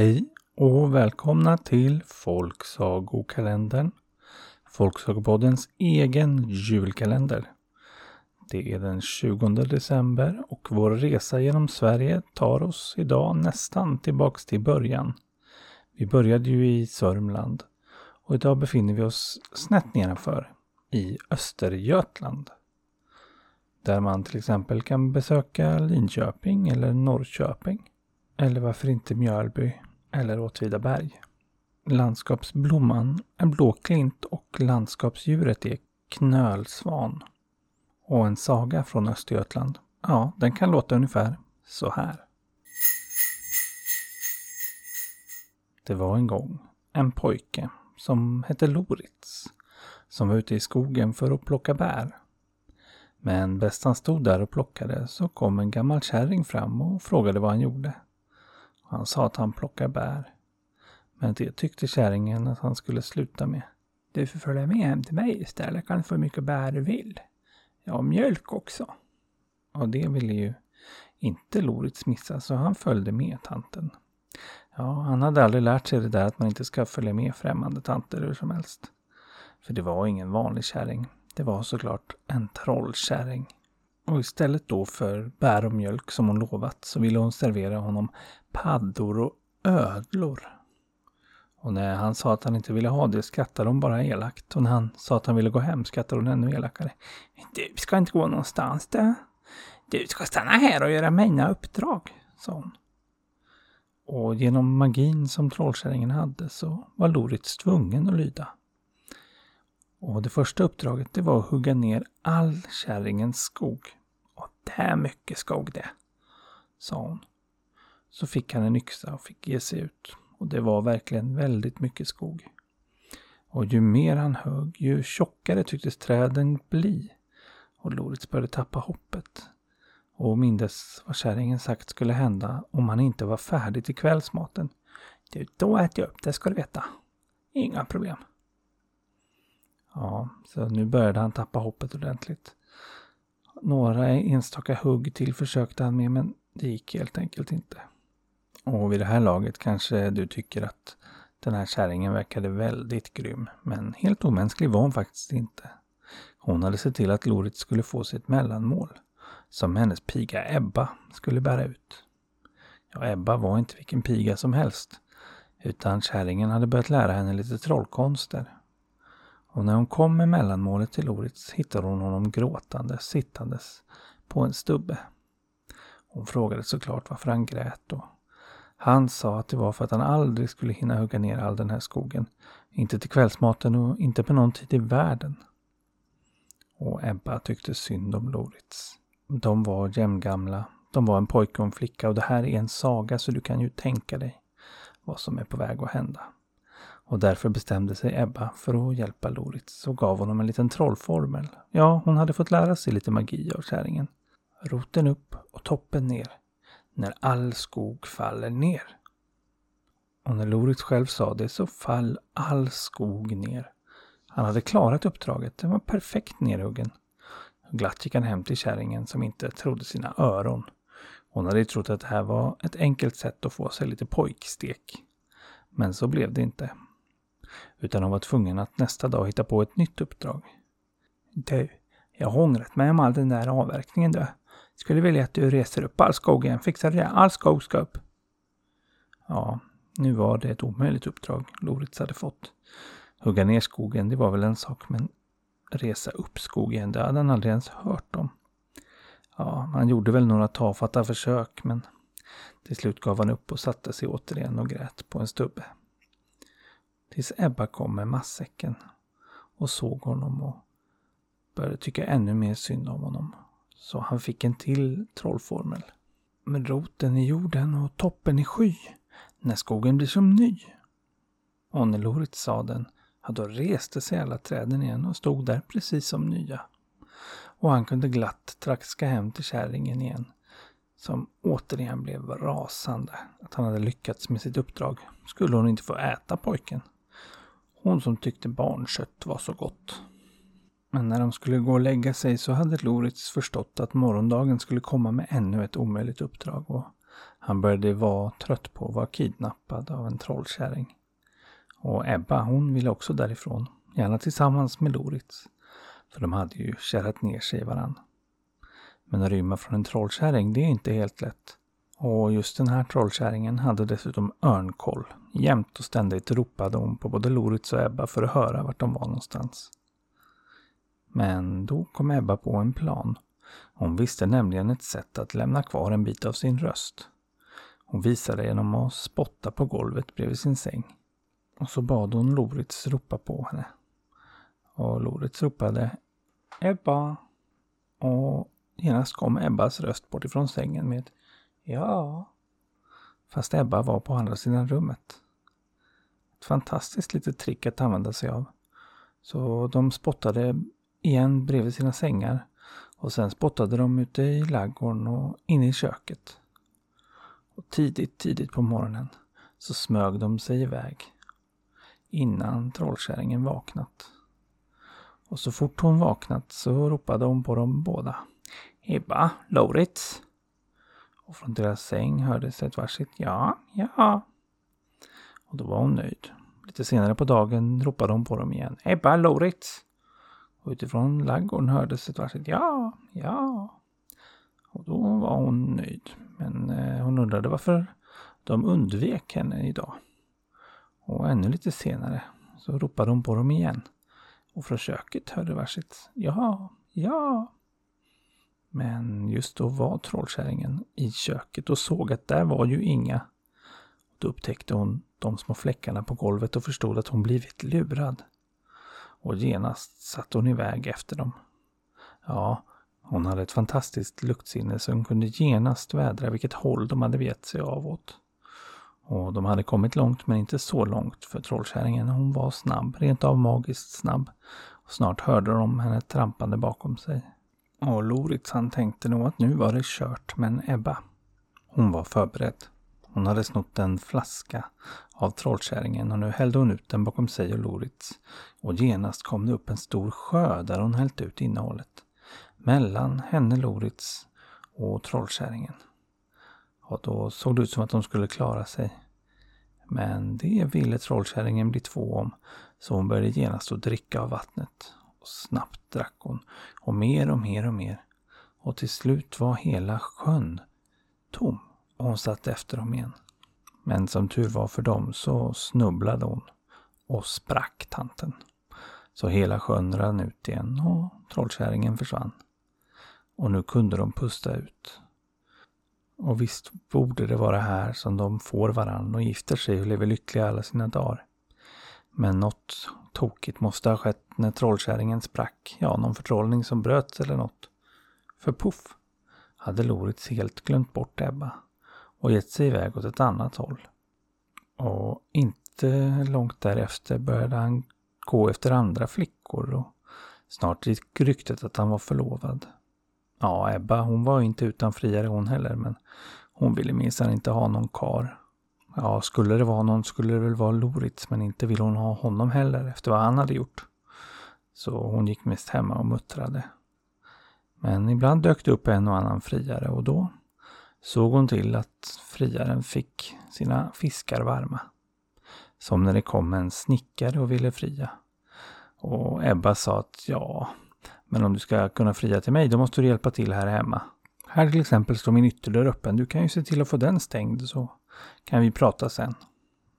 Hej och välkomna till Folksagokalendern. Folksagopoddens egen julkalender. Det är den 20 december och vår resa genom Sverige tar oss idag nästan tillbaks till början. Vi började ju i Sörmland och idag befinner vi oss snett nedanför i Östergötland. Där man till exempel kan besöka Linköping eller Norrköping. Eller varför inte Mjölby eller Åtvidaberg. Landskapsblomman är blåklint och landskapsdjuret är knölsvan. Och en saga från Östergötland, ja, den kan låta ungefär så här. Det var en gång en pojke som hette Loritz som var ute i skogen för att plocka bär. Men bäst han stod där och plockade så kom en gammal kärring fram och frågade vad han gjorde. Han sa att han plockar bär. Men det tyckte kärringen att han skulle sluta med. Du får följa med hem till mig istället. Kan få hur mycket bär du vill. Ja, och mjölk också. Och det ville ju inte Loritz missa, så han följde med tanten. Ja, han hade aldrig lärt sig det där att man inte ska följa med främmande tanter hur som helst. För det var ingen vanlig kärring. Det var såklart en trollkärring. Och istället då för bär och mjölk som hon lovat så ville hon servera honom paddor och ödlor. Och när han sa att han inte ville ha det skrattade hon bara elakt. Och när han sa att han ville gå hem skrattade hon ännu elakare. Du ska inte gå någonstans du! Du ska stanna här och göra mina uppdrag, sa hon. Och genom magin som trollkärringen hade så var Loritz tvungen att lyda. Och det första uppdraget det var att hugga ner all kärringens skog. Det är mycket skog det, sa hon. Så fick han en yxa och fick ge sig ut. Och det var verkligen väldigt mycket skog. Och ju mer han högg, ju tjockare tycktes träden bli. Och Loritz började tappa hoppet. Och mindes vad kärringen sagt skulle hända om han inte var färdig till kvällsmaten. Du, då äter jag upp det ska du veta. Inga problem. Ja, så nu började han tappa hoppet ordentligt. Några enstaka hugg till försökte han med men det gick helt enkelt inte. Och vid det här laget kanske du tycker att den här kärringen verkade väldigt grym. Men helt omänsklig var hon faktiskt inte. Hon hade sett till att Lorit skulle få sitt mellanmål. Som hennes piga Ebba skulle bära ut. Ja, Ebba var inte vilken piga som helst. Utan kärringen hade börjat lära henne lite trollkonster. Och när hon kom med mellanmålet till Loritz hittade hon honom gråtande sittandes på en stubbe. Hon frågade såklart varför han grät och han sa att det var för att han aldrig skulle hinna hugga ner all den här skogen. Inte till kvällsmaten och inte på någon tid i världen. Och Ebba tyckte synd om Loritz. De var jämngamla. De var en pojke och en flicka och det här är en saga så du kan ju tänka dig vad som är på väg att hända. Och därför bestämde sig Ebba för att hjälpa Loritz och gav honom en liten trollformel. Ja, hon hade fått lära sig lite magi av kärringen. Roten upp och toppen ner. När all skog faller ner. Och när Loritz själv sa det så fall all skog ner. Han hade klarat uppdraget. Den var perfekt nerhuggen. Glatt gick han hem till kärringen som inte trodde sina öron. Hon hade trott att det här var ett enkelt sätt att få sig lite pojkstek. Men så blev det inte. Utan hon var tvungen att nästa dag hitta på ett nytt uppdrag. Du, jag har ångrat mig om all den där avverkningen du. Skulle vilja att du reser upp all skog igen. Fixar det? All skog ska upp. Ja, nu var det ett omöjligt uppdrag Loritz hade fått. Hugga ner skogen, det var väl en sak, men resa upp skogen, det hade han aldrig ens hört om. Ja, han gjorde väl några tafatta försök, men till slut gav han upp och satte sig återigen och grät på en stubbe. Tills Ebba kom med massäcken och såg honom och började tycka ännu mer synd om honom. Så han fick en till trollformel. Med roten i jorden och toppen i sky, när skogen blir som ny. Och när Loritz sa den, ja, då reste sig alla träden igen och stod där precis som nya. Och han kunde glatt traska hem till kärringen igen, som återigen blev rasande att han hade lyckats med sitt uppdrag. Skulle hon inte få äta pojken? Hon som tyckte barnkött var så gott. Men när de skulle gå och lägga sig så hade Loritz förstått att morgondagen skulle komma med ännu ett omöjligt uppdrag och Han började vara trött på att vara kidnappad av en trollkärring. Och Ebba, hon ville också därifrån. Gärna tillsammans med Loritz. För de hade ju kärat ner sig i varann. Men att rymma från en trollkärring, det är inte helt lätt. Och just den här trollkärringen hade dessutom örnkoll. Jämt och ständigt ropade hon på både Loritz och Ebba för att höra vart de var någonstans. Men då kom Ebba på en plan. Hon visste nämligen ett sätt att lämna kvar en bit av sin röst. Hon visade genom att spotta på golvet bredvid sin säng. Och så bad hon Loritz ropa på henne. Och Loritz ropade Ebba. Och genast kom Ebbas röst bort ifrån sängen med Ja. Fast Ebba var på andra sidan rummet. Ett fantastiskt litet trick att använda sig av. Så de spottade igen bredvid sina sängar och sen spottade de ute i laggården och inne i köket. Och tidigt, tidigt på morgonen så smög de sig iväg innan trollkärringen vaknat. Och så fort hon vaknat så ropade hon på dem båda. Ebba, Lauritz. Och från deras säng hördes ett varsitt ja, ja. Och då var hon nöjd. Lite senare på dagen ropade hon på dem igen. Ebba, Loritz! Och utifrån laggården hördes ett varsitt ja, ja. Och då var hon nöjd. Men eh, hon undrade varför de undvek henne idag. Och ännu lite senare så ropade hon på dem igen. Och från köket hörde varsitt ja, ja. Men just då var trollkärringen i köket och såg att där var ju inga. Då upptäckte hon de små fläckarna på golvet och förstod att hon blivit lurad. Och genast satte hon iväg efter dem. Ja, hon hade ett fantastiskt luktsinne så hon kunde genast vädra vilket håll de hade gett sig av åt. Och de hade kommit långt men inte så långt för trollkärringen hon var snabb, rent av magiskt snabb. Och snart hörde de henne trampande bakom sig. Och Loritz han tänkte nog att nu var det kört, men Ebba, hon var förberedd. Hon hade snott en flaska av trollkärringen och nu hällde hon ut den bakom sig och Loritz. Och genast kom det upp en stor sjö där hon hällt ut innehållet. Mellan henne, Loritz och trollkärringen. Och då såg det ut som att de skulle klara sig. Men det ville trollkärringen bli två om, så hon började genast att dricka av vattnet. Och snabbt drack hon, och mer och mer och mer. Och till slut var hela sjön tom, och hon satt efter dem igen. Men som tur var för dem så snubblade hon och sprack tanten. Så hela sjön rann ut igen och trollkärringen försvann. Och nu kunde de pusta ut. Och visst borde det vara här som de får varann och gifter sig och lever lyckliga alla sina dagar. Men något tokigt måste ha skett när trollkärringen sprack. Ja, någon förtrollning som bröts eller något. För puff hade Loritz helt glömt bort Ebba och gett sig iväg åt ett annat håll. Och inte långt därefter började han gå efter andra flickor och snart gick ryktet att han var förlovad. Ja, Ebba hon var inte utan friare hon heller men hon ville minsann inte ha någon kar. Ja, skulle det vara någon skulle det väl vara Loritz men inte ville hon ha honom heller efter vad han hade gjort. Så hon gick mest hemma och muttrade. Men ibland dök det upp en och annan friare och då såg hon till att friaren fick sina fiskar varma. Som när det kom en snickare och ville fria. Och Ebba sa att ja, men om du ska kunna fria till mig då måste du hjälpa till här hemma. Här till exempel står min ytterdörr öppen. Du kan ju se till att få den stängd så kan vi prata sen.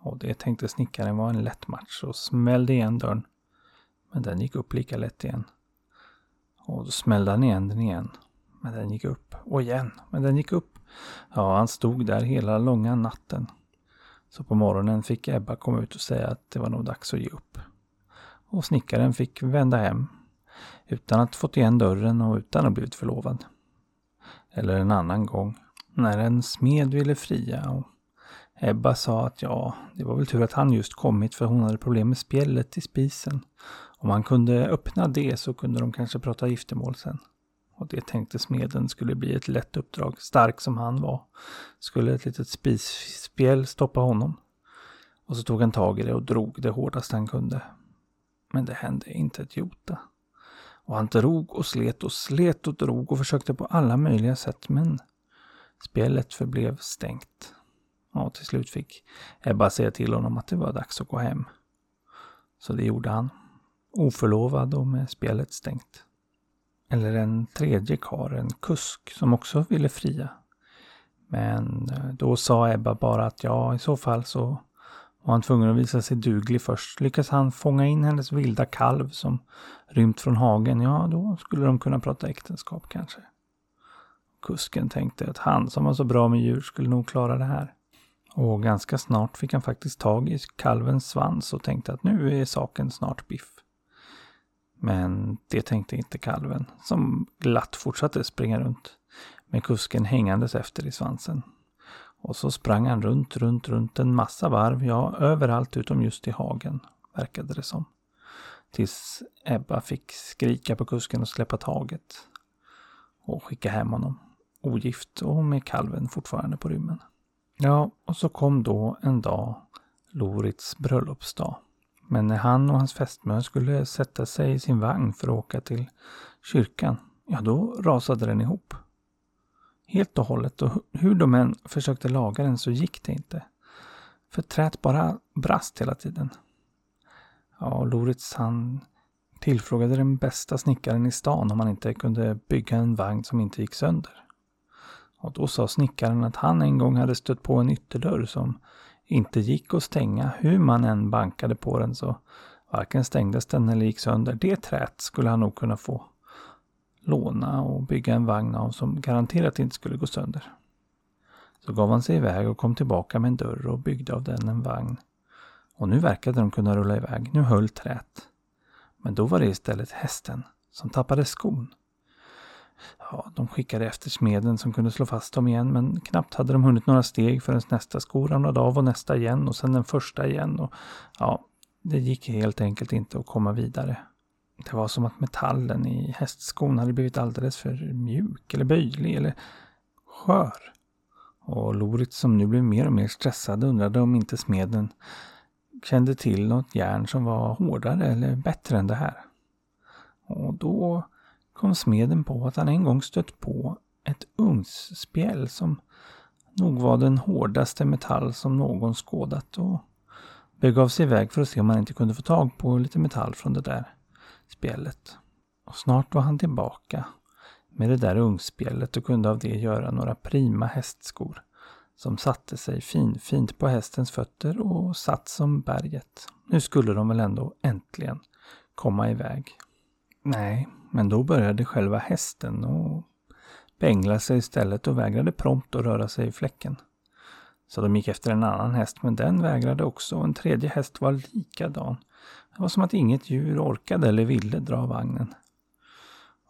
Och det tänkte snickaren var en lätt match och smällde igen dörren. Men den gick upp lika lätt igen. Och då smällde han igen den igen. Men den gick upp. Och igen. Men den gick upp. Ja, han stod där hela långa natten. Så på morgonen fick Ebba komma ut och säga att det var nog dags att ge upp. Och snickaren fick vända hem. Utan att fått igen dörren och utan att blivit förlovad. Eller en annan gång. När en smed ville fria och Ebba sa att ja, det var väl tur att han just kommit för hon hade problem med spjället i spisen. Om han kunde öppna det så kunde de kanske prata giftermål sen. Och det tänkte smeden skulle bli ett lätt uppdrag. Stark som han var skulle ett litet spisspjäll stoppa honom. Och så tog han tag i det och drog det hårdast han kunde. Men det hände inte ett jota. Och han drog och slet och slet och drog och försökte på alla möjliga sätt men Spelet förblev stängt. Ja, till slut fick Ebba säga till honom att det var dags att gå hem. Så det gjorde han. Oförlovad och med spelet stängt. Eller en tredje kar, en kusk, som också ville fria. Men eh, då sa Ebba bara att ja, i så fall så var han tvungen att visa sig duglig först. Lyckas han fånga in hennes vilda kalv som rymt från hagen, ja då skulle de kunna prata äktenskap kanske. Kusken tänkte att han som var så bra med djur skulle nog klara det här. Och ganska snart fick han faktiskt tag i kalvens svans och tänkte att nu är saken snart biff. Men det tänkte inte kalven, som glatt fortsatte springa runt med kusken hängandes efter i svansen. Och så sprang han runt, runt, runt en massa varv, ja överallt utom just i hagen, verkade det som. Tills Ebba fick skrika på kusken och släppa taget. Och skicka hem honom. Ogift och med kalven fortfarande på rymmen. Ja, och så kom då en dag Lorits bröllopsdag. Men när han och hans fästmö skulle sätta sig i sin vagn för att åka till kyrkan, ja då rasade den ihop. Helt och hållet och hur de än försökte laga den så gick det inte. För träet bara brast hela tiden. Ja, Loritz han tillfrågade den bästa snickaren i stan om han inte kunde bygga en vagn som inte gick sönder. Och då sa snickaren att han en gång hade stött på en ytterdörr som inte gick att stänga. Hur man än bankade på den så varken stängdes den eller gick sönder. Det trät skulle han nog kunna få låna och bygga en vagn av som garanterat inte skulle gå sönder. Så gav han sig iväg och kom tillbaka med en dörr och byggde av den en vagn. Och nu verkade de kunna rulla iväg. Nu höll trät. Men då var det istället hästen som tappade skon. Ja, de skickade efter smeden som kunde slå fast dem igen men knappt hade de hunnit några steg förrän nästa sko ramlade av och nästa igen och sen den första igen. Och, ja, det gick helt enkelt inte att komma vidare. Det var som att metallen i hästskon hade blivit alldeles för mjuk eller böjlig eller skör. Och Lorit som nu blev mer och mer stressad undrade om inte smeden kände till något järn som var hårdare eller bättre än det här. Och då kom smeden på att han en gång stött på ett ugnsspjäll som nog var den hårdaste metall som någon skådat och begav sig iväg för att se om han inte kunde få tag på lite metall från det där spjället. Och snart var han tillbaka med det där ungspjället och kunde av det göra några prima hästskor som satte sig fin, fint på hästens fötter och satt som berget. Nu skulle de väl ändå äntligen komma iväg. Nej, men då började själva hästen och bängla sig istället och vägrade prompt att röra sig i fläcken. Så de gick efter en annan häst, men den vägrade också och en tredje häst var likadan. Det var som att inget djur orkade eller ville dra vagnen.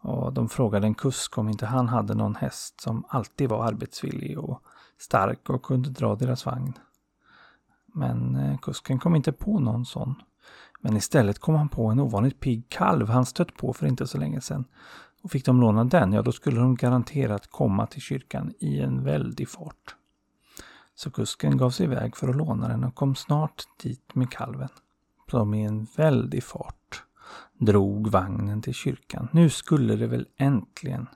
Och de frågade en kusk om inte han hade någon häst som alltid var arbetsvillig och stark och kunde dra deras vagn. Men eh, kusken kom inte på någon sån. Men istället kom han på en ovanligt pigg kalv han stött på för inte så länge sedan. Och fick de låna den, ja då skulle de garanterat komma till kyrkan i en väldig fart. Så kusken gav sig iväg för att låna den och kom snart dit med kalven. Som i en väldig fart drog vagnen till kyrkan. Nu skulle det väl äntligen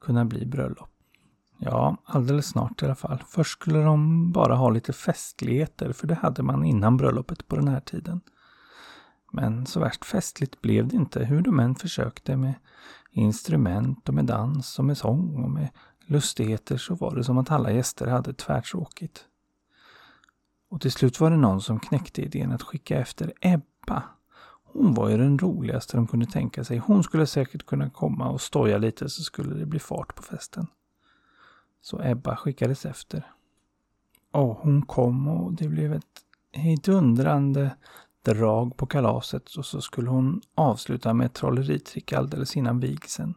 kunna bli bröllop. Ja, alldeles snart i alla fall. Först skulle de bara ha lite festligheter, för det hade man innan bröllopet på den här tiden. Men så värst festligt blev det inte, hur de än försökte med instrument och med dans och med sång och med lustigheter så var det som att alla gäster hade tvärtråkigt. Och till slut var det någon som knäckte idén att skicka efter Ebba. Hon var ju den roligaste de kunde tänka sig. Hon skulle säkert kunna komma och stoja lite så skulle det bli fart på festen. Så Ebba skickades efter. Och hon kom och det blev ett hejdundrande drag på kalaset och så skulle hon avsluta med ett trolleritrick alldeles innan vigseln.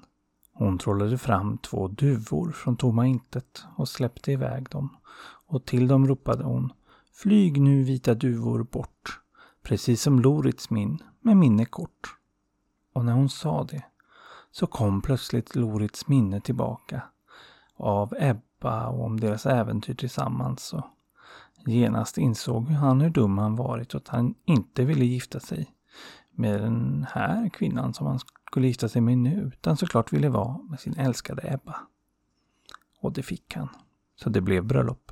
Hon trollade fram två duvor från tomma intet och släppte iväg dem. Och till dem ropade hon Flyg nu vita duvor bort, precis som Lorits min, med minne kort. Och när hon sa det så kom plötsligt Lorits minne tillbaka av Ebba och om deras äventyr tillsammans. Och genast insåg han hur dum han varit och att han inte ville gifta sig med den här kvinnan som han skulle gifta sig med nu, utan såklart ville vara med sin älskade Ebba. Och det fick han. Så det blev bröllop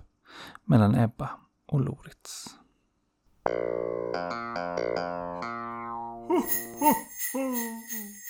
mellan Ebba och Loritz.